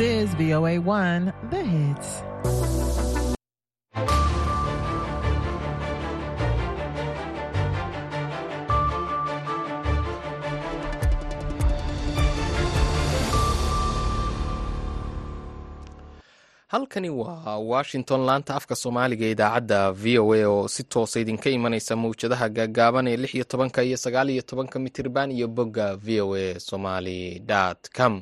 Is VOA1, The Hits. halkani waa washington laanta afka soomaaliga ee idaacadda v o a oo si toosa idinka imanaysa mawjadaha gaagaaban ee lix iyo tobanka iyo sagaal iyo tobanka mitirban iyo bogga v o a somaly com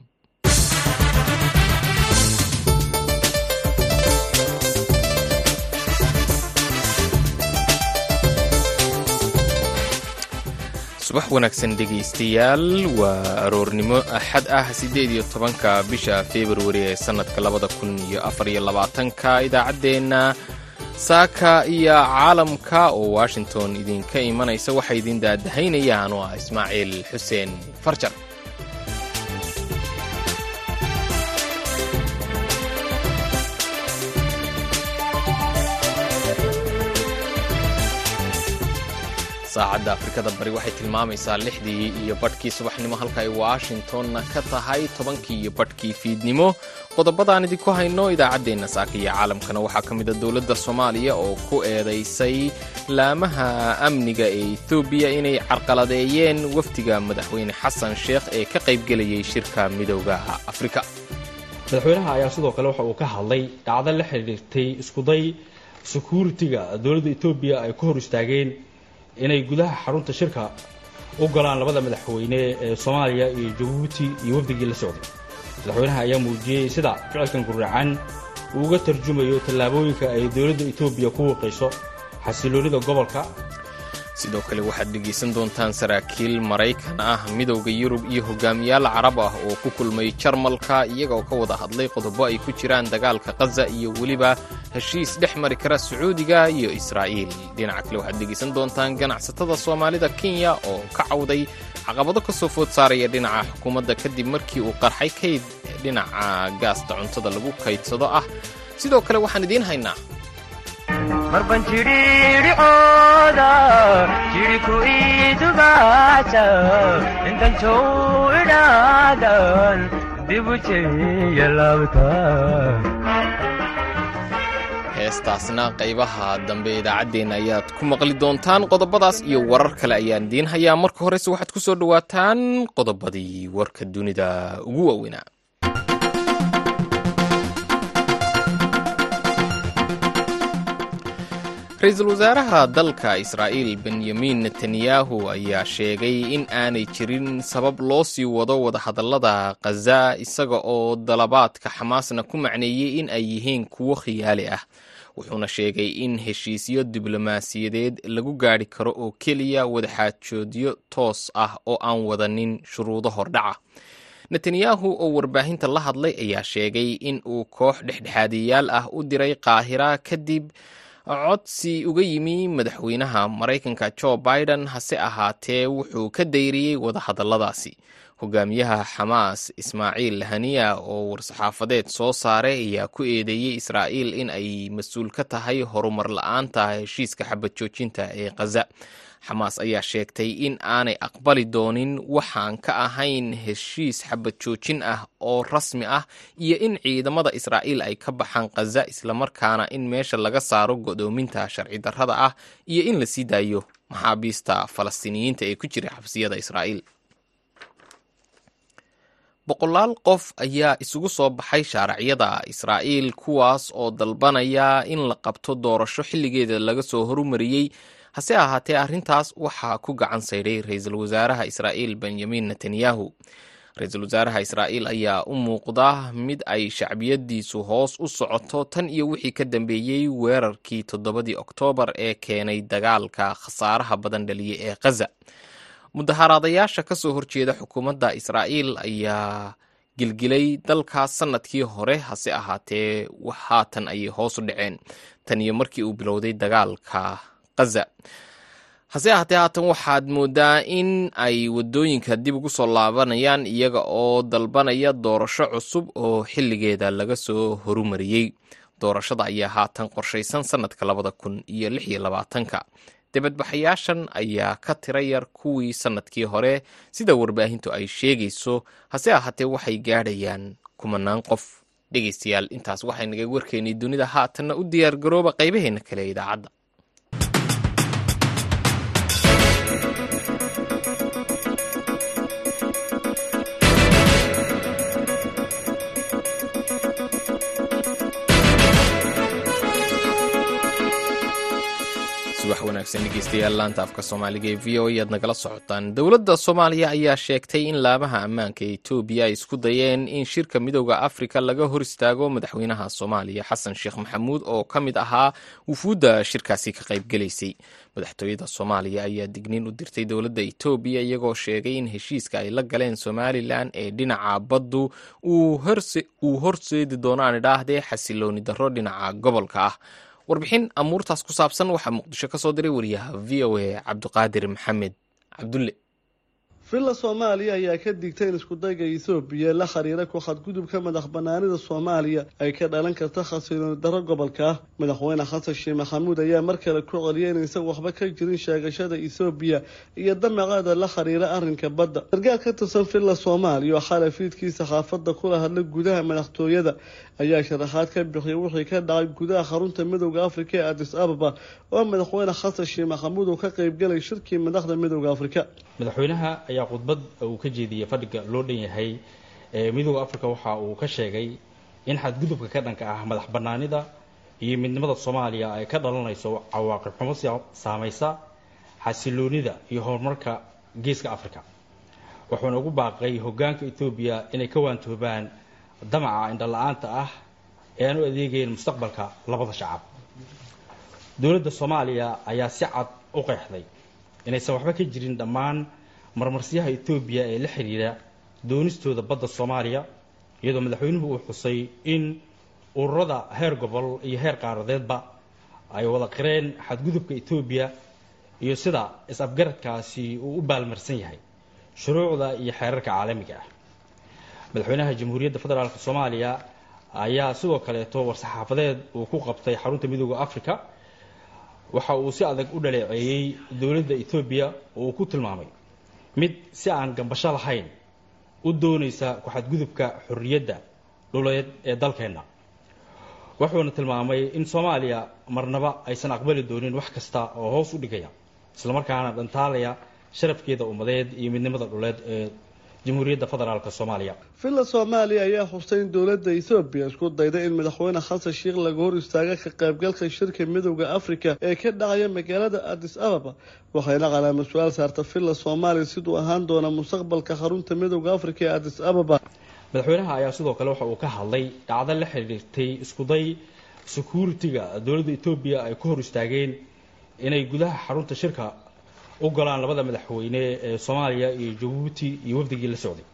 subax wanaagsan dhegaystayaal. Waa aroornimo axad ah siddeed iyo tobanka bisha februari ee sannadka labada kun iyo afar iyo labaatanka. Idaacaddeenna saaka iyo caalamka oo washington idinka imanaysa waxay idin daadahaynayaan. Oo ah ismaaciil xuseen farjar saacadda afrikada bari waxay tilmaamaysaa lixdii iyo badhkii subaxnimo halka ay washingtonna ka tahay tobankii iyo badhkii fiidnimo. Qodobadaan idinku hayno idaacaddeenna saaka caalamkana waxaa ka mid a dowladda soomaaliya oo ku eedaysay laamaha amniga ee ethoobiya inay carqaladeeyeen wafdiga madaxweyne xasan sheekh ee ka qaybgelayay shirka midowda afrika. Madaxweynaha ayaa sidoo kale waxa uu ka hadlay dhacdo la xidhiirtay iskuday sekuritiga dowladda etoobiya ay ku hor istaageen inay gudaha xarunta shirka u galaan labada madaxweyne ee soomaaliya iyo jabuuti iyo wafdigii la socday. Madaxweynaha ayaa muujiyey sida ficilkan guracan uu uga tarjumayo tallaabooyinka ay dowladda etoobiya ku wiiqayso xasiloonida gobolka sidoo kale waxaad dhegaysan doontaan saraakiil maraykan ah midowda yurub iyo hogaamiyaal carab ah oo ku kulmay jarmalka iyagaoo ka wada hadlay qodobo ay ku jiraan dagaalka khaza iyo weliba heshiis dhex mari kara sacuudiga iyo israa'iil. Dhinaca kale waxaad dhegaysan doontaan ganacsatada soomaalida kenya oo ka cawday caqabado ka soo food saaraya dhinaca xukuumadda kadib markii uu qarxay kayd dhinaca gaasta cuntada lagu kaydsado ah. Sidoo kale waxaan idiin haynaa marban jidhiidhicooda jidhiku idugaasa intantow idhaadan dibu jeya laabta heestaasna qaybaha dambe idaacaddeenna ayaad ku maqli doontaan qodobadaas iyo warar kale ayaan idiin hayaa marka horese waxaad ku soo dhowaataan qodobadii warka dunida ugu waaweynaa ra'iisul wasaaraha dalka israa'iil benyamin netanyahu ayaa sheegay in aanay jirin sabab loo sii wado wadahadallada khaza isaga oo dalabaadka xamaasna ku macneeyey in ay yihiin kuwo khiyaali ah. Wuxuuna sheegay in heshiisyo diblomaasiyadeed lagu gaadhi karo oo keliya wadaxaajoodyo toos ah oo aan wadanin shuruudo hordhaca. Netanyahu oo warbaahinta la hadlay ayaa sheegay in uu koox dhexdhexaadiyayaal ah u diray qaahira kadib codsi uga yimi madaxweynaha maraykanka jo biden hase ahaatee wuxuu ka dayriyey wadahadalladaasi hogaamiyaha xamaas ismaaciil haniya oo war-saxaafadeed soo saaray ayaa ku eedeeyey israa'iil in ay mas'uul ka tahay horumar la'aanta heshiiska xabad joojinta ee khaza xamaas ayaa sheegtay in aanay aqbali doonin waxaan ka ahayn heshiis xabad joojin ah oo rasmi ah iyo in ciidamada israa'iil ay ka baxaan khaza islamarkaana in meesha laga saaro godoominta sharci darrada ah iyo in la sii daayo maxaabiista falastiiniyiinta ee ku jira xabsiyada israa'iil. Boqolaal qof ayaa isugu soo baxay shaaracyada israa'iil kuwaas oo dalbanaya in la qabto doorasho xilligeeda laga soo horumariyey hase ahaatee arrintaas waxaa ku gacan saydhay ra'iisul wasaaraha israa'iil benyamin netanyahu. Ra'iisul wasaaraha israa'iil ayaa u muuqda mid ay shacbiyadiisu hoos u socoto tan iyo wixii ka dambeeyey weerarkii toddobadii oktoobar ee keenay dagaalka khasaaraha badan dhaliyay ee khaza mudaharaadayaasha ka soo horjeeda xukuumadda israa'iil ayaa gilgilay dalkaas sannadkii hore hase ahaatee haatan ayay hoos u dhaceen. Tan iyo markii uu bilowday dagaalka khaza hase ahaatee haatan waxaad moodaa in ay waddooyinka dib ugu soo laabanayaan iyaga oo dalbanaya doorasho cusub oo xilligeeda laga soo horumariyey. Doorashada ayaa haatan qorshaysan sannadka labada kun iyo lix iyo labaatanka. Dibadbaxayaashan ayaa ka tira yar kuwii sannadkii hore sida warbaahintu ay sheegayso. Hase ahaatee waxay gaadhayaan kumanaan qof. Dhegaystayaal intaas waxay naga dunida haatanna u diyaargarooba qaybaheena kale idaacadda wanaagsan dhegeystayaal laanta afka soomaaliga ee v o ayaad nagala socotaan dowladda soomaaliya ayaa sheegtay in laamaha ammaanka etoobiya ay isku dayeen in shirka midooda afrika laga hor istaago madaxweynaha soomaaliya. Xasan sheekh maxamuud oo ka mid ahaa wufuudda shirkaasi ka qaybgelaysay madaxtooyada soomaaliya ayaa digniin u dirtay dowladda etoobiya iyagoo sheegay in heshiiska ay la galeen somalilan ee dhinaca baddu uu horseedi doonaan idhaahdee xasilooni darro dhinaca gobolka ah warbixin amuurtaas ku saabsan waxaa muqdisho ka soo diray wariyaha v o a cabdiqaadir maxamed cabdulle villa soomaaliya ayaa ka digtay in iskudayga ethoobiya la xiriira ku xadgudubka madax banaanida soomaaliya ay ka dhalan karta khasilooni darro gobolka. Madaxweyne xasan sheekh maxamuud ayaa mar kale ku celiyay inaysan waxba ka jirin sheegashada ethoobiya iyo damaceeda la xiriira arrinka badda. Sargaal ka tirsan villa soomaaliya oo xalay fiidkii saxaafadda kula hadlay gudaha madaxtooyada ayaa sharaxaad ka bixiyay wixii ka dhacay gudaha xarunta midooda afrika ee adis ababa oo madaxweyne xasan sheekh maxamuud uu ka qaybgalay shirkii madaxda midooda afrika ayaa khudbad uu ka jeediyey fadhiga loo dhan yahay midooda afrika waxa uu ka sheegay in xadgudubka ka dhanka ah madax banaanida iyo midnimada soomaaliya ay ka dhalanayso cawaaqib xumo saamaysa xasiloonida iyo horumarka geeska afrika. Wuxuuna ugu baaqay hogaanka etoobiya inay ka waantoobaan damaca indhala-aanta ah ee aan u adeegayn mustaqbalka labada shacab. Dowladda soomaaliya ayaa si cad u qeexday inaysan waxba ka jirin dhammaan marmarsiyaha etoobiya ee la xidhiira doonistooda badda soomaaliya iyadoo madaxweynuhu uu xusay in ururada heer gobol iyo heer qaaradeedba ay wada qireen xadgudubka etoobiya iyo sida is-afgaradkaasi uu u baalmarsan yahay shuruucda iyo xeerarka caalamiga ah. Madaxweynaha jamhuuriyadda federaalk soomaaliya ayaa sidoo kaleeto war-saxaafadeed uu ku qabtay xarunta midooda africa waxa uu si adag u dhaleeceeyey dowladda etoobiya oo uu ku tilmaamay mid si aan gambasho lahayn u doonaysa ku-xadgudubka xorriyadda dhuleed ee dalkeenna. Wuxuuna tilmaamay in soomaaliya marnaba aysan aqbali doonin wax kasta oo hoos u dhigaya islamarkaana dhantaalaya sharafkeeda ummadeed iyo midnimada dhuleed ee jamhuuriyadda federaalk soomaaliya. Villa soomaaliya ayaa xustay in dowladda ethoobiya isku dayday in madaxweyne xasan sheekh laga hor istaaga ka qaybgalka shirka midooda afrika ee ka dhacaya magaalada adis ababa waxayna calaamad su'aal saarta villa soomaaliya siduu ahaan doona mustaqbalka xarunta midooda afrika ee adis ababa. Madaxweynaha ayaa sidoo kale waxa uu ka hadlay dhacdo la xidhiirtay iskuday security-ga dowladda etoobiya ay ku hor istaageen inay gudaha xarunta shirka u golaan labada madaxweyne ee soomaaliya iyo jabuuti iyo wafdigii la socday.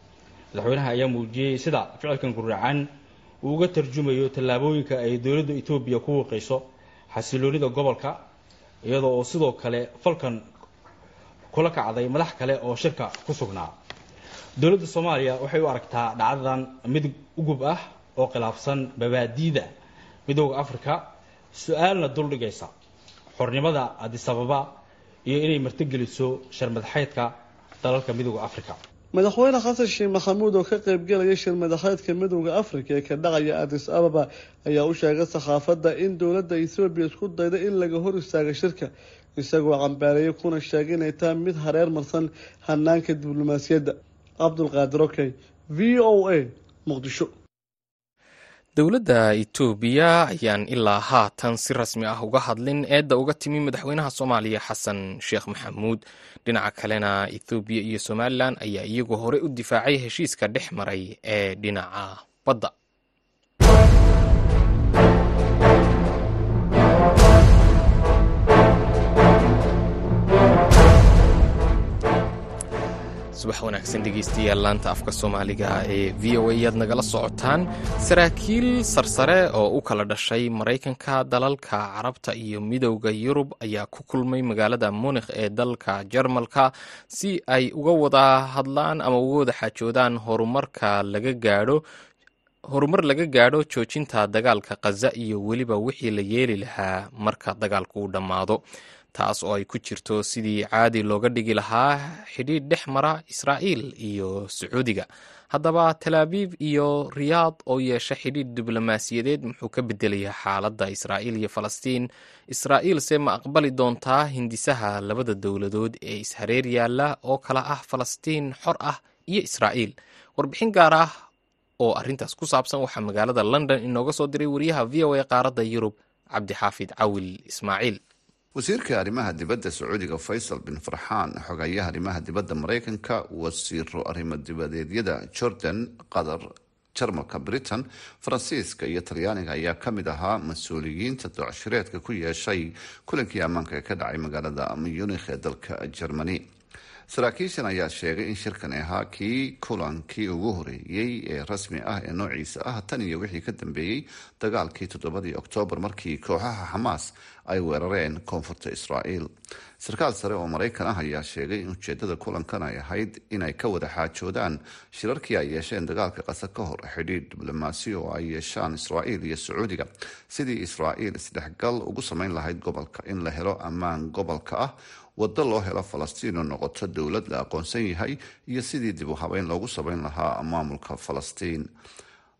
Madaxweynaha ayaa muujiyey sida ficilkan guracan uu uga tarjumayo tallaabooyinka ay dowladda etoobiya ku wiiqayso xasiloonida gobolka iyadoo oo sidoo kale falkan kula kacday madax kale oo shirka ku sugnaa. Dowladda soomaaliya waxay u aragtaa dhacdadan mid ugub ah oo khilaafsan babaadiida midooda afrika su'aalna duldhigaysa xornimada adisababa iyo inay martigeliso sharmadaxeydka dalalka midooda afrika. Madaxweyne xasan sheekh maxamuud oo ka qaybgalaya shir madaxeedka midooda afrika ee ka dhacaya adis ababa ayaa u sheegay saxaafadda in dowladda ethoobiya isku dayda in laga hor istaaga shirka isagoo cambaareeyay kuna sheegay inay tahay mid hareer marsan hanaanka diblomaasiyadda. Cabdulqaadir okey v o a muqdisho dowladda etoobiya ayaan ilaa haatan si rasmi ah uga hadlin eedda uga timi madaxweynaha soomaaliya xasan sheekh maxamuud. Dhinaca kalena ethoobiya iyo somalilan ayaa iyagu hore u difaacay heshiiska dhex maray ee dhinaca badda subax wanaagsan dhegeystayaal laanta afka soomaaliga ee v o a yaad nagala socotaan. Saraakiil sarsare oo u kala dhashay maraykanka dalalka carabta iyo midowda yurub ayaa ku kulmay magaalada munikh ee dalka jarmalka si ay uga wada hadlaan ama uga wada xaajoodaan horumarka laga gaadho horumar laga gaadho joojinta dagaalka khaza iyo weliba wixii la yeeli lahaa marka dagaalku uu dhammaado taas oo ay ku jirto sidii caadi looga dhigi lahaa xidhiidh dhex mara israa'iil iyo sacuudiga. Haddaba talaabiib iyo riyaad oo yeesha xidhiidh diblomaasiyadeed muxuu ka bedelayaa xaaladda israa'iil iyo falastiin. Israa'iilse ma aqbali doontaa hindisaha labada dowladood ee ishareer yaalla oo kala ah falastiin xor ah iyo israa'iil. Warbixin gaar ah oo arrintaas ku saabsan waxaa magaalada london inooga soo diray wariyaha v o a qaaradda yurub cabdixaafid cawil ismaaciil wasiirka arrimaha dibadda sacuudiga faysal bin farxaan xogayaha arrimaha dibadda maraykanka wasiiro arrimo dibadeedyada jordan qatar jarmalka britain faransiiska iyo talyaaniga ayaa ka mid ahaa mas'uuliyiinta docshireedka ku yeeshay kulankii ammaanka ee ka dhacay magaalada munikh ee dalka germany saraakiishan ayaa sheegay in shirkani ahaa kii kulankii ugu horeeyey ee rasmi ah ee noociisa ah tan iyo wixii ka dambeeyey dagaalkii toddobadii oktoobar markii kooxaha xamaas ay weerareen koonfurta israa'iil. Sarkaal sare oo maraykan ah ayaa sheegay in ujeedada kulankan ay ahayd inay ka wada xaajoodaan shirarkii ay yeesheen dagaalka qasa ka hor xidhiidh diblomaasi oo ay yeeshaan israa'iil iyo sacuudiga. Sidii israa'iil isdhexgal ugu sameyn lahayd gobolka in la helo ammaan gobolka ah waddo loo helo falastiin oo noqoto dowlad la aqoonsan yahay iyo sidii dib u habeyn loogu sameyn lahaa maamulka falastiin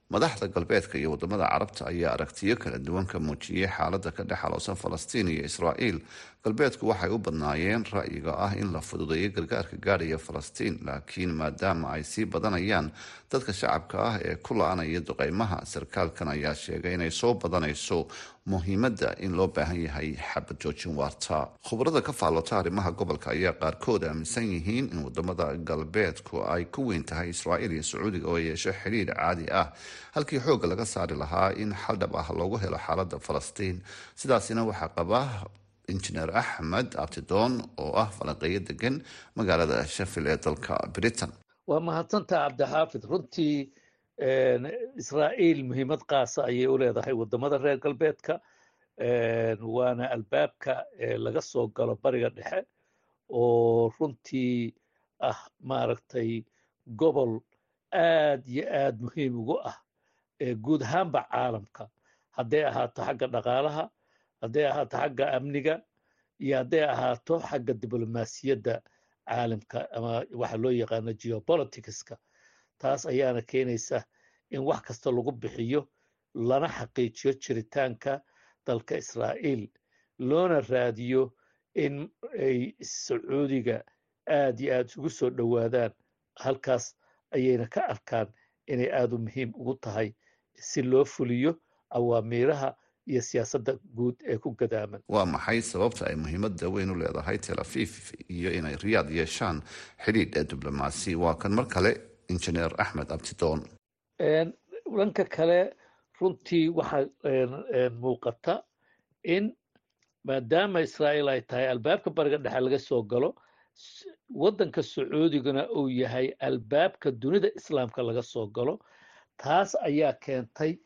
madaxda galbeedka iyo waddamada carabta ayaa aragtiyo kala duwan ka muujiyey xaalada ka dhex aloosan falastiin iyo israa'iil. Galbeedku waxay u badnaayeen ra'yiga ah in la fududeeyo gargaarka gaadhaya falastiin laakiin maadaama ay sii badanayaan dadka shacabka ah ee ku la-anaya duqeymaha sarkaalkan ayaa sheegay inay soo badanayso muhiimadda in loo baahan yahay xabad joojin waarta. Khubarada ka faallota arrimaha gobolka ayaa qaarkood aaminsan yihiin in waddamada galbeedku ay ku weyn tahay israa'iil iyo sacuudiga oo yeesho xidhiidh caadi ah. Halkii xoogga laga saari lahaa in xaldhab ah loogu helo xaalada falastiin. Sidaasina waxaa qaba injineer axmed abtidoon oo ah falanqeeyo degan magaalada shafil ee dalka britain. Waa mahadsantaha cabdixaafid runtii israa'iil muhiimad qaasa ayay u leedahay waddamada reer galbeedka. Waana albaabka laga soo galo bariga dhexe oo runtii ah maaragtay gobol aad iyo aad muhiim ugu ah guud ahaanba caalamka. Hadday ahaato xagga dhaqaalaha hadday ahaato xagga amniga iyo hadday ahaato xagga diblomaasiyadda caalamka ama waxa loo yaqaano geopoliticska taas ayaana keenaysa in wax kasta lagu bixiyo lana xaqiijiyo jiritaanka dalka israa'iil loona raadiyo in ay sacuudiga aad iyo aad isugu soo dhowaadaan. Halkaas ayayna ka arkaan inay aad u muhiim ugu tahay si loo fuliyo awaamiiraha iyo siyaasadda guud ee ku gadaaman. Waa maxay sababta ay muhiimadda weyn u leedahay tel aviv iyo inay riyaad yeeshaan xidhiidh ee diblomaasi? Waa kan mar kale injineer axmed abtidoon. Dhanka kale runtii waxaa muuqata in maadaama israa'iil ay tahay albaabka bariga dhexe laga soo galo waddanka sacuudiguna uu yahay albaabka dunida islaamka laga soo galo. Taas ayaa keentay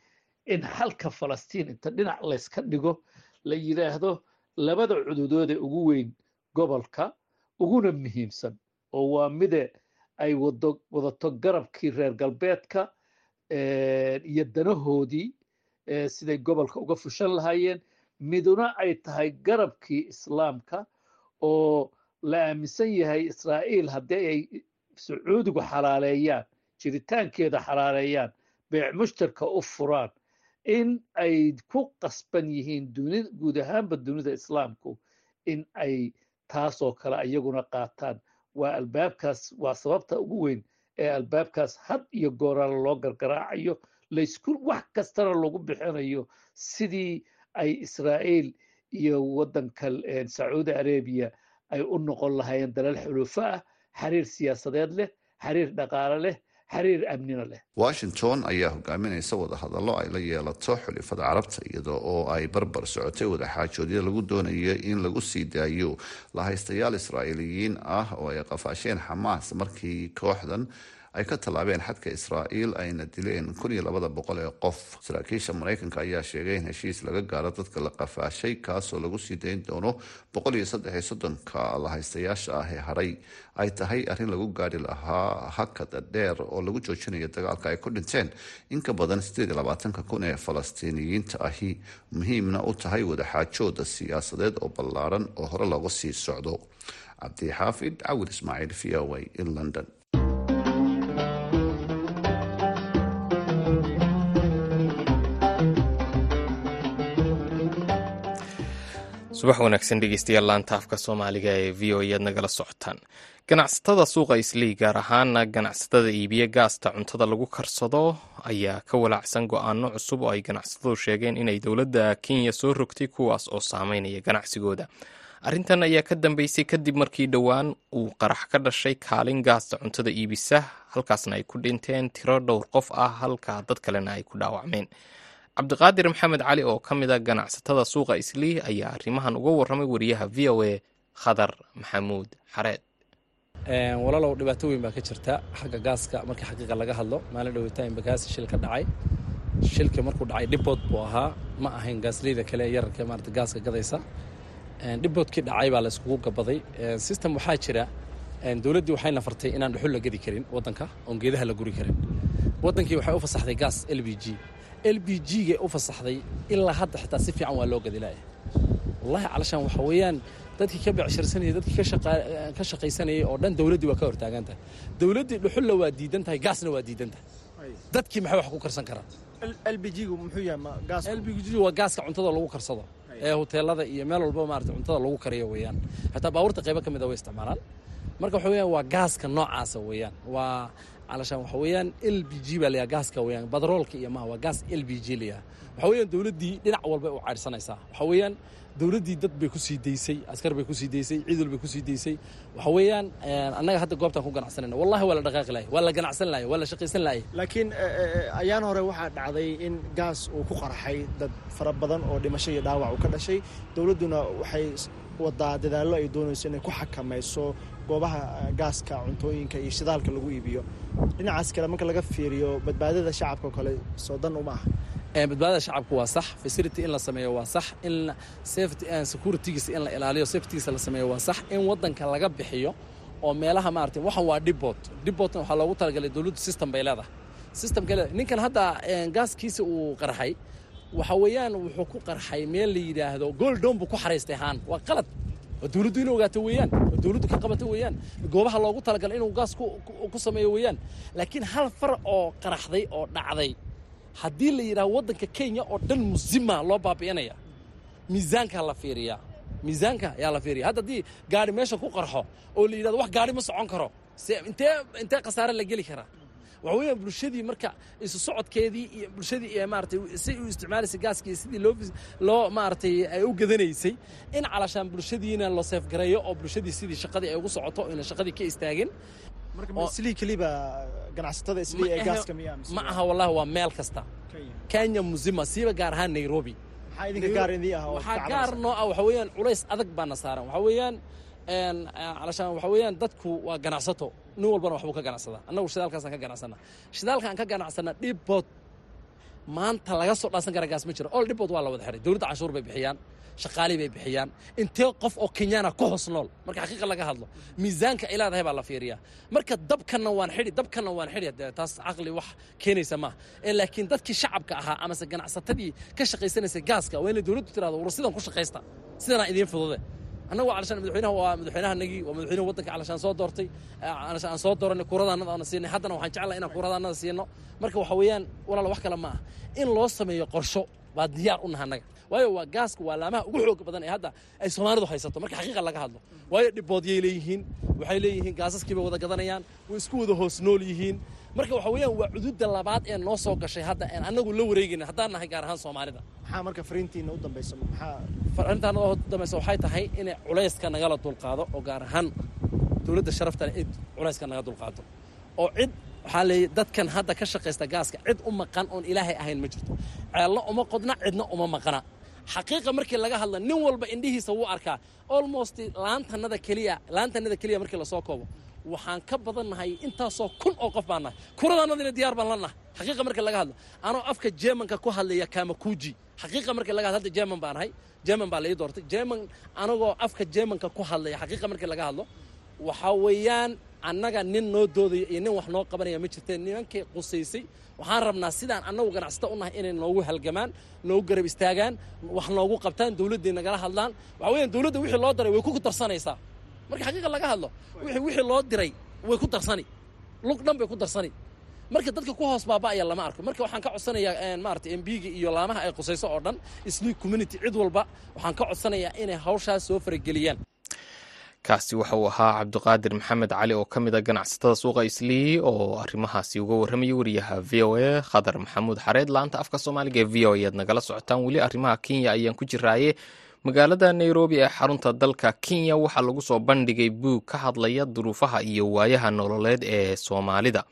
in xalka falastiin inta dhinac layska dhigo la yidhaahdo labada cududood ee ugu weyn gobolka uguna muhiimsan oo waa mide ay wadato garabkii reer galbeedka iyo danahoodii siday gobolka uga fushan lahaayeen. Miduna ay tahay garabkii islaamka oo la aaminsan yahay israa'iil haddii ay sacuudigu xalaaleeyaan jiritaankeeda xalaaleeyaan beec mushtarka u furaan in ay ku qasban yihiin guud ahaanba dunida islaamku in ay taasoo kale iyaguna qaataan waa albaabkaas waa sababta ugu weyn ee albaabkaas had iyo gooraala loo gargaraacayo laysku wax kastana lagu bixinayo sidii ay israa'iil iyo waddanka sacuudi arabiya ay u noqon lahaayeen dalal xulufo ah xiriir siyaasadeed leh xiriir dhaqaale leh xiriir amnina leh. Washington ayaa hogaaminaysa wadahadallo ay la yeelato xulifada carabta iyada oo ay barbar socotay wadaxaajoodya lagu doonayo in lagu sii daayo lahaystayaal israa'iiliyiin ah oo ay qafaasheen xamaas markii kooxdan ay ka tallaabeen xadka israa'iil ayna dileen kun iyo labada boqol ee qof. Saraakiisha maraykanka ayaa sheegay in heshiis laga gaaro dadka la qafaashay kaasoo lagu sii dayn doono boqol iyo saddex iyo soddonka lahaystayaasha ah ee haray. Ay tahay arrin lagu gaari lahaa hakad dheer oo lagu joojinayo dagaalka ay ku dhinteen. In ka badan sideed iyo labaatanka kun ee falastiiniyiinta ahi muhiimna u tahay wadaxaajooda siyaasadeed oo ballaaran oo hore looga sii socdo. Cabdixaafid cawil ismaaciil v o a in london subax wanaagsan dhegeystayaal laanta afka soomaaliga ee v o ead nagala socotaan ganacsatada suuqa islii gaar ahaana ganacsatada iibiya gaasta cuntada lagu karsado ayaa ka walaacsan go'aano cusub oo ay ganacsatadu sheegeen inay dowladda kenya soo rogtay kuwaas oo saameynaya ganacsigooda. Arrintan ayaa ka dambeysay kadib markii dhowaan uu qarax ka dhashay kaalin gaasta cuntada iibisa halkaasna ay ku dhinteen tiro dhowr qof ah halka dad kalena ay ku dhaawacmeen cabdiqaadir maxamed cali oo ka mid a ganacsatada suuqa islii ayaa arrimahan uga warramay wariyaha v o a khadar maxamuud xareed. Walaalow dhibaato weyn baa ka jirta. Xagga gaaska markii xaqiiqa laga hadlo maalin dhoweytaan bagaasi shil ka dhacay. Shilka markuu dhacay dhibbood buu ahaa. Ma ahayn gaasleyda kale yararka maarata gaaska gadaysa. Dhibboodkii dhacay baa la gabaday. System waxaa jira. Dowladdii waxayna fartay inaan dhuxul la gadi karin waddanka oon geedaha la guri karin. Waddankii waxay u fasaxday gaas l b g l b g-ga u fasaxday ilaa hadda xitaa si fiican waa loo gadi laaya wallahi calashaan waxa weeyaan dadkii ka becshirsanayay dadkii ka shaqaysanayay oo dhan dowladdii waa ka hortaagan tahay. Dowladdii dhuxulla waa diidan tahay gaasna waa diidan tahay. Dadkii maxay wax ku karsan karaan? Lbg-gu muxuu yahay lbg waa gaaska cuntada lagu karsado. Ee hoteelada iyo meel walba maarata cuntada lagu kariyo weeyaan. Xataa baabuurta qaybo ka mid a way isticmaalaan. Marka waxa weeyaan waa gaaska noocaasa weeyaan. Waa l b g baa layaha gaaska weeyaan badroolka iyo maha waa gaas l b g layaha waxa weeyaan dowladdii dhinac walbay u caydhsanaysaa waxa weeyaan dowladdii dad bay ku daysay askar bay ku daysay ciidul bay ku daysay. Waxa weeyaan annaga hadda goobtaan ku ganacsanayna. Wallahi waa la dhaqaaqi lahay waa la ganacsan lahay waa la shaqaysan lahay. Laakiin ayaan hore waxaa dhacday in gaas uu ku qarxay dad fara badan oo dhimasho iyo dhaawac uu ka dhashay. Dowladduna waxay wadaa dadaallo ay doonayso inay ku xakamayso goobaha gaaska cuntooyinka iyo shidaalka lagu iibiyo. Dhinacaas kale marka laga fiiriyo badbaadada shacabka oo kale soo dan uma aha. Badbaadada shacabku waa sax facility in la sameeyo waa sax in safety securitygiisa in la ilaaliyo safetygiisa la sameeyo waa sax in waddanka laga bixiyo oo meelaha maarata waxan waa dhibbood dhibboodna waxaa loogu talagalay dowladdu system bay leedahay. Systemka leedahay ninkan hadda gaaskiisa uu qarxay waxa weeyaan wuxuu ku qarxay meel la yidhaahdo gooldom buu ku xaraystay haan. Waa qalad dowladdu inay ogaato weeyaan. Waa dowladdu ka qabato weeyaan. Goobaha loogu talagalay inuu gaas ku sameeyo weeyaan. Laakiin hal far oo qaraxday oo dhacday. Haddii la yidhaha waddanka kenya oo dhan musima loo baabi'inaya miisaankaa la fiiriyaa. Miisaanka ayaa la fiiriya hadda haddii gaari meesha ku qarxo oo la yidhahdo wax gaari ma socon karo se intee intee khasaare la geli karaa waxa weeyaan bulshadii marka isu socodkeedii iyo bulshadii iyo maaratay si u isticmaalaysay gaaskii sidii loo loo maaratay ay u gadanaysay in calashaan bulshadiina loo seefgareeyo oo bulshadii sidii shaqadii ay ugu socoto ina shaqadii ka istaagin. Ma aha wallahi waa meel kasta. Kenya musima siiba gaar ahaan nairobi. Idinka gaar ah waxaa gaar noo ah waxa weeyaan culays adag baana saaran. Waxa weeyaan calashaan waxa weeyaan dadku waa ganacsato nin walbana waxbuu ka ganacsadaa. Annagu shidaalkaasaan ka ganacsana shidaalkaan ka ganacsana dhibbood maanta laga soo dhaansan kara gaas ma jiro. Ol dhibbood waa la wada xiray dowladda canshuur bay bixiyaan. Shaqaalii bay bixiyaan. Intee qof oo kenyaana ku hoos nool? Marka xaqiiqa laga hadlo miisaanka ay leedahay baa la fiiriyaa. Marka dabkanna waan xidhi dabkanna waan xidhi. Dee taas caqli wax keenaysa maaha laakiin dadkii shacabka ahaa amase ganacsatadii ka shaqaysanaysay gaaska waa inay dowladdu tirahdo war sidan ku shaqaysta. Sidanaa idiin fudude annagu calashaan madaxweynaha waa madaxweynahanagii waa madaxweynaha waddanka calashaan soo doortay. Aan soo dooranay kuuradaannada aana siinay haddana waxaan jeclahay inaan kuuradaannada siino. Marka waxa weeyaan walaala wax kale ma aha in loo sameeyo qorsho baa diyaar u naha annaga waayo waa gaaska waa laamaha ugu xooga badan ee hadda ay soomaalidu haysato. Marka xaqiiqa laga hadlo waayo dhiboodyay leeyihiin waxay leeyihiin gaasaskii bay wada gadanayaan way isku wada hoos nool yihiin marka waxa weeyaan waa cududda labaad ee noo soo gashay hadda aan annagu la wareegayna haddaan nahay gaar ahaan soomaalida. Maxaa marka fariintiina u dambaysa? Maxaa fariintaan u dambaysa waxay tahay inay culayska nagala dulqaado oo gaar ahaan dowladda sharafta leh cid culayska naga dulqaado. Oo cid waxaa leeyahy dadkan hadda ka shaqaysta gaaska cid u maqan oon ilaahay ahayn ma jirto. Ceelna uma qodna cidna uma maqana. Xaqiiqa markii laga hadla nin walba indhihiisa wuu arkaa. Almost laantanada keliya laantanada keliya markii la soo koobo waxaan ka badannahay intaasoo kun oo qof baan nahay. Kuradaanadina diyaar baan la nahay. Xaqiiqa marka laga hadlo anoo afka jeemanka ku hadlaya kamakuji xaqiiqa marka laga hadlo hadda jeeman baan ahay. Jeeman baa la ii doortay. Jeeman anagoo afka jeemanka ku hadlaya xaqiiqa marka laga hadlo waxaa weeyaan annaga nin noo doodaya iyo nin wax noo qabanaya ma jirteen. Nimankay qusaysay waxaan rabnaa sidaan annagu ganacsata u nahay inay noogu halgamaan noogu garab istaagaan wax noogu qabtaan dowladday nagala hadlaan. Waxaa weeyaan dowladda wixii loo diray way ku darsanaysaa marka xaqiiqa laga hadlo wixii loo diray way ku darsani. Lug dhan bay ku darsani. Marka dadka ku hoos baaba'aya lama arko. Marka waxaan ka codsanayaa maarata embiga iyo laamaha ay qusayso oo dhan isli community cid walba waxaan ka codsanayaa inay hawshaas soo farageliyaan. Kaasi waxa uu ahaa cabdiqaadir maxamed cali oo ka mid a ganacsatada suuqa islii oo arrimahaasi uga warramayay wariyaha v o a khadar maxamuud xareed. Laanta afka soomaaliga ee v o ayaad nagala socotaan weli arrimaha kenya ayaan ku jiraaye magaalada nairobi ee xarunta dalka kenya waxaa lagu soo bandhigay buug ka hadlaya duruufaha iyo waayaha nololeed ee soomaalida.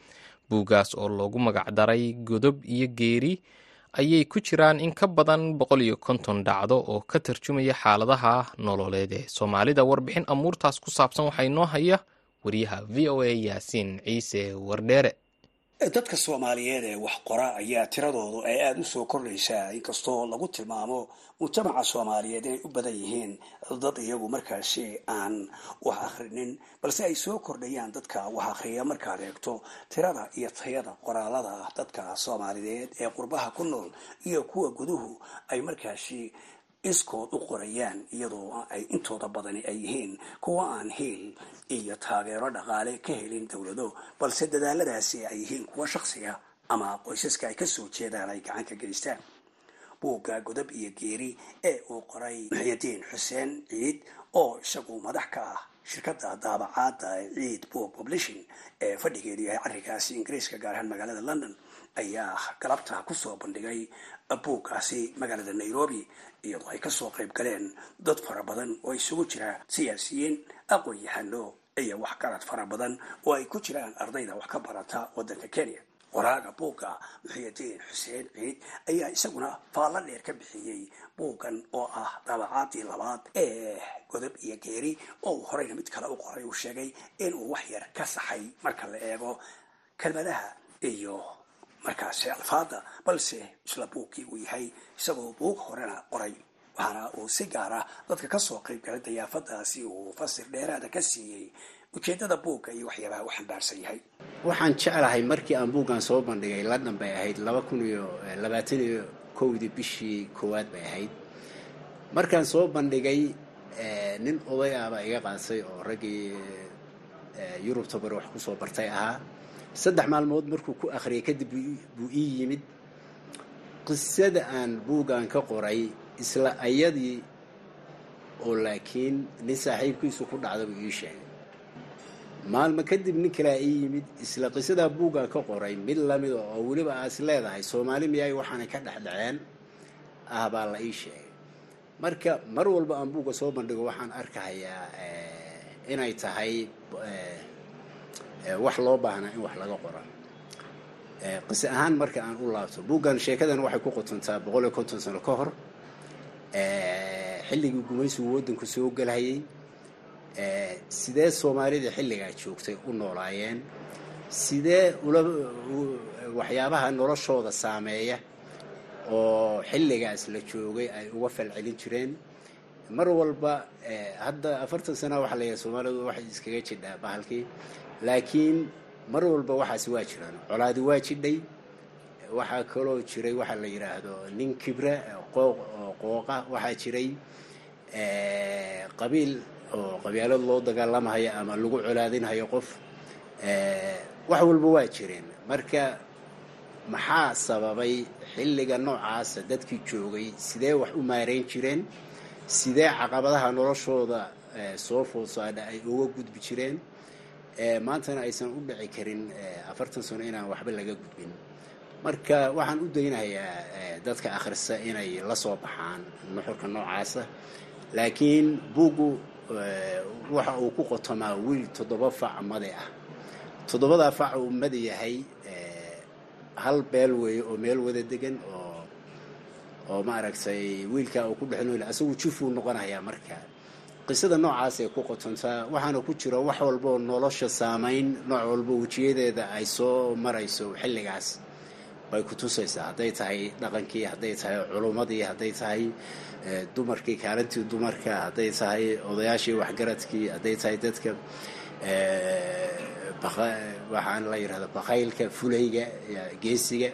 Buuggaas oo loogu magacdaray godob iyo geeri ayay ku jiraan in ka badan boqol iyo konton dhacdo oo ka tarjumaya xaaladaha nololeed ee soomaalida. Warbixin amuurtaas ku saabsan waxaa inoo haya wariyaha v o a yaasiin ciise wardheere dadka soomaaliyeed ee wax qora ayaa tiradoodu ay aada u soo kordhaysaa inkastoo lagu tilmaamo mujtamaca soomaaliyeed inay u badan yihiin dad iyagu markaasi aan wax akhrinin balse ay soo kordhayaan dadka wax akhriya markaad eegto tirada iyo tayada qoraalada dadka soomaaliyeed ee qurbaha ku nool iyo kuwa guduhu ay markaasi iskood u qorayaan iyadoo ay intooda badani ay yihiin kuwa aan hiil iyo taageero dhaqaale ka helin dowlado balse dadaaladaasi ay yihiin kuwa shaksiga ama qoysaska ay ka soo jeedaan ay gacan ka geystaan buugga godob iyo geeri ee uu qoray muxyidiin xuseen ciid oo isagu madax ka ah shirkada daabacaada ciid book publishing ee fadhigeedu yahay carrigaasi ingiriiska gaar ahaan magaalada london ayaa galabta ku soo bandhigay buuggaasi magaalada nairobi iyadoo ay ka soo qayb galeen dad fara badan oo isugu jira siyaasiyiin aqoon-yahano iyo waxgarad fara badan oo ay ku jiraan ardayda wax ka barata waddanka kenya. Qoraaga buugga muxyidiin xuseen ciid ayaa isaguna faallo dheer ka bixiyey buuggan oo ah daabacaadii labaad ee godob iyo geeri oo uu horeyna mid kale u qoray uu sheegay inuu wax yar ka saxay marka la eego kelmadaha iyo markaasi alfaada balse isla buugkii uu yahay isagoo buug horena qoray waxaana uu si gaara dadka ka soo qayb galay dayaafadaasi uu fasir dheeraada ka siiyey. Ujeedada buugga iyo waxyaabaha u xambaarsan yahay. Waxaan jeclahay markii aan buuggan soo bandhigay london bay ahayd laba kun iyo labaatan iyo kowdii bishii koowaad bay ahayd. Markaan soo bandhigay nin oday ahbaa iga qaasay oo raggii yurubta bari wax ku soo bartay ahaa saddex maalmood markuu ku akhriyay kadib buu ii yimid. Qisada aan buuggan ka qoray isla ayadii oo laakiin nin saaxiibkiisu ku dhacda buu ii sheegay. Maalmo kadib nin kalea ii yimid isla qisadaa buuggan ka qoray mid lamida oo weliba aas leedahay soomaali miyaay waxaanay ka dhexdhaceen? Ah baa la ii sheegay. Marka mar walba aan buugga soo bandhigo waxaan arkahayaa inay tahay wax loo baahnaa in wax laga qora qise ahaan marka aan u laabto buuggan sheekadan waxay ku qotontaa boqol iyo konton sano ka hor. Xilligii gumaysigu waddanku soo gelhayay sidee soomaalida xilligaa joogtay u noolaayeen? Sidee ula waxyaabaha noloshooda saameeya oo xilligaas la joogay ay uga falcelin jireen? Mar walba hadda afartan sana waxaa layahay soomaalidu waxay iskaga jidhaa bahalkii laakiin mar walba waxaas waa jiraan colaadi waa jidhay waxaa kaloo jiray waxaa la yidhaahdo nin kibra qooq oo qooqa waxaa jiray qabiil oo qabyaalad loo dagaalamhayo ama lagu colaadinhayo qof wax walba waa jireen. Marka maxaa sababay xilliga noocaasa dadkii joogay? Sidee wax u maareyn jireen? Sidee caqabadaha noloshooda soo foodsaadha ay uga gudbi jireen maantana aysan u dhici karin afartan sano inaan waxba laga gudbin. Marka waxaan u daynayaa dadka akhrisa inay la soo baxaan nuxurka noocaasa. Laakiin buuggu waxa uu ku qotomaa wiil toddoba fac madi ah. Toddobadaa fac uu madi yahay hal beel weeye oo meel wada degan oo oo maaragtay wiilkaa uu ku dhex nool asagu jufuu noqonayaa marka qisada noocaas ay ku qotontaa waxaana ku jira wax walba oo nolosha saamayn nooc walba wejiyadeeda ay soo marayso xilligaas. Bay ku tusaysaa hadday tahay dhaqankii hadday tahay culummadii hadday tahay dumarkii kaalintii dumarka hadday tahay odayaashii waxgaradkii hadday tahay dadka waxaan la yidhahda bakaylka fulayga geesiga.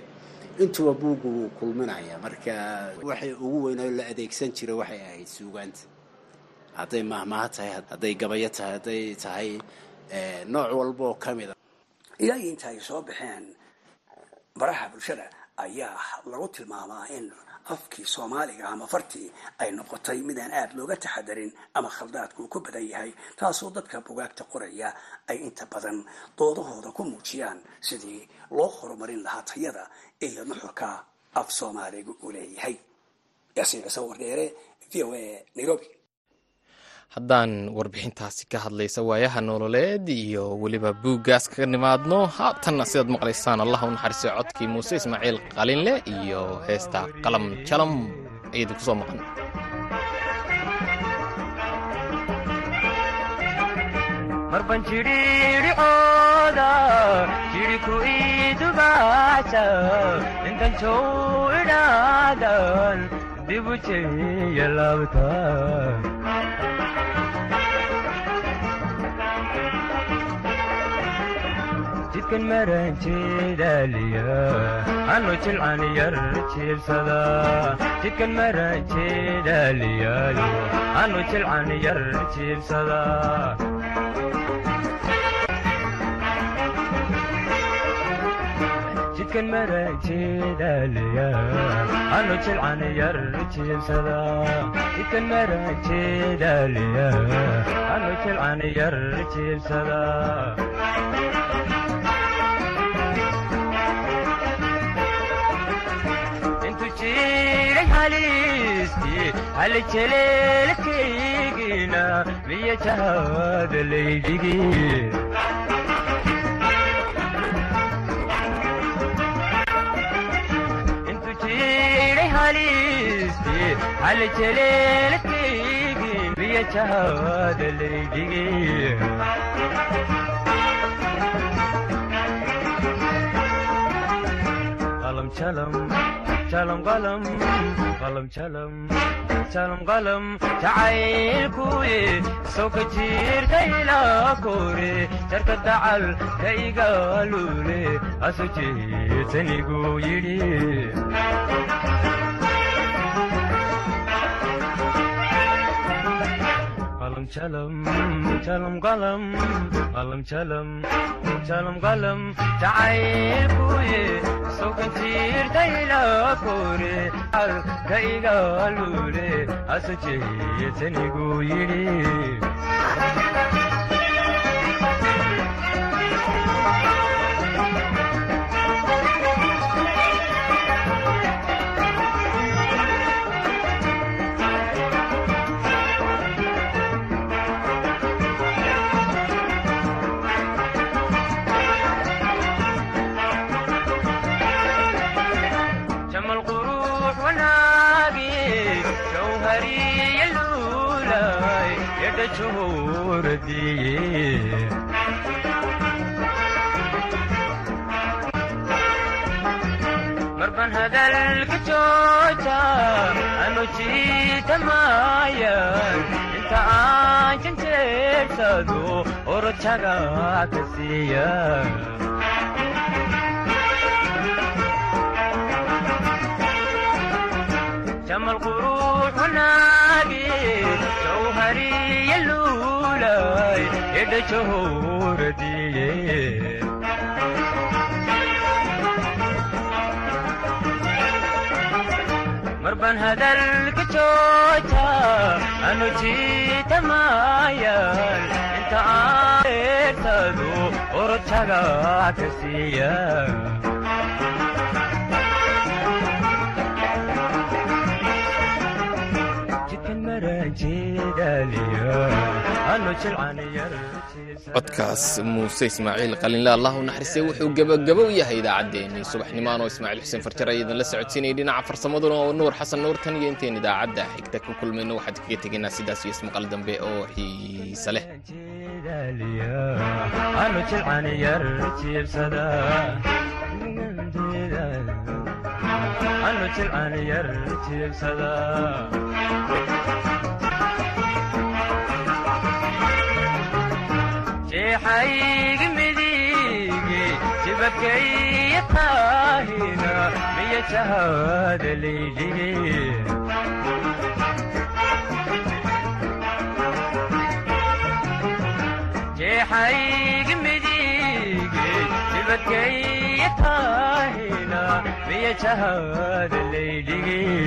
Intuba buuggu wuu kulminaya marka waxay ugu weynoo la adeegsan jira waxay ahayd suugaanta hadday mahmaha tahay hadday gabayo tahay hadday tahay nooc walba oo ka mid a ilaa iyo inta ay soo baxeen baraha bulshada ayaa lagu tilmaamaa in afkii soomaaliga ama fartii ay noqotay mid aan aada looga taxadarin ama khaldaadku ku badan yahay taasoo dadka bugaagta qoraya ay inta badan doodahooda ku muujiyaan sidii loo horumarin lahaa tayada iyo nuxurka af soomaaliga uu leeyahay. Yaasiin ciise wardheere v o a nairobi haddaan warbixintaasi ka hadlaysa waayaha nololeed iyo weliba buuggaas kaga nimaadno haatanna sidaad maqlaysaan allah u naxariiso codkii muuse ismaaciil qalinle iyo heesta qalam jalam ayadi ku soo maqan jeedaaliya anu jilcan yar jiibsada jidkan maran jeedaaliyaayo anu jilcan yar jiibsada jidkan maran jeedaaliya anu jilcan yar jiibsada jidkan maran jeedaaliya anu jilcan yar jiibsada halejeleelkaygina miya jahaada laydhigi intu jiray halisti halejeleelkaygi miya jahaada laydhigi qalam jalam qalam jacaylkuye soo ka jiirkayla kore jarka dacal ka igaalule aso jeetanigu yidhi jacaylkuye sokantiirtayla kore alka igaalule aso jeetanigu yidhi marban hadalka jooja anu jiitamayan inta aan janjeersado orojaga ka siiya jamal quruux marban hadalka jooja anu jiitamayan inta aan eertado orojaga ka siiya jidkan mara codkaas muuse ismaaciil qalinle allah u naxariistay wuxuu gebagabo u yahay idaacaddeenii subaxnimaan oo ismaaciil xuseen farjar ay idinla socodsiinayay dhinaca farsamaduna oo nuur xasan nuur tan iyo intayn idaacadda. Xigta ku kulmayno waxaad kaga tegaynaa sidaas iyo ismaqal dambe oo xiise leh jibakay taahina miya jahada leydhigi jeexaygi midigi jibakay taahina miya jahada leydhigi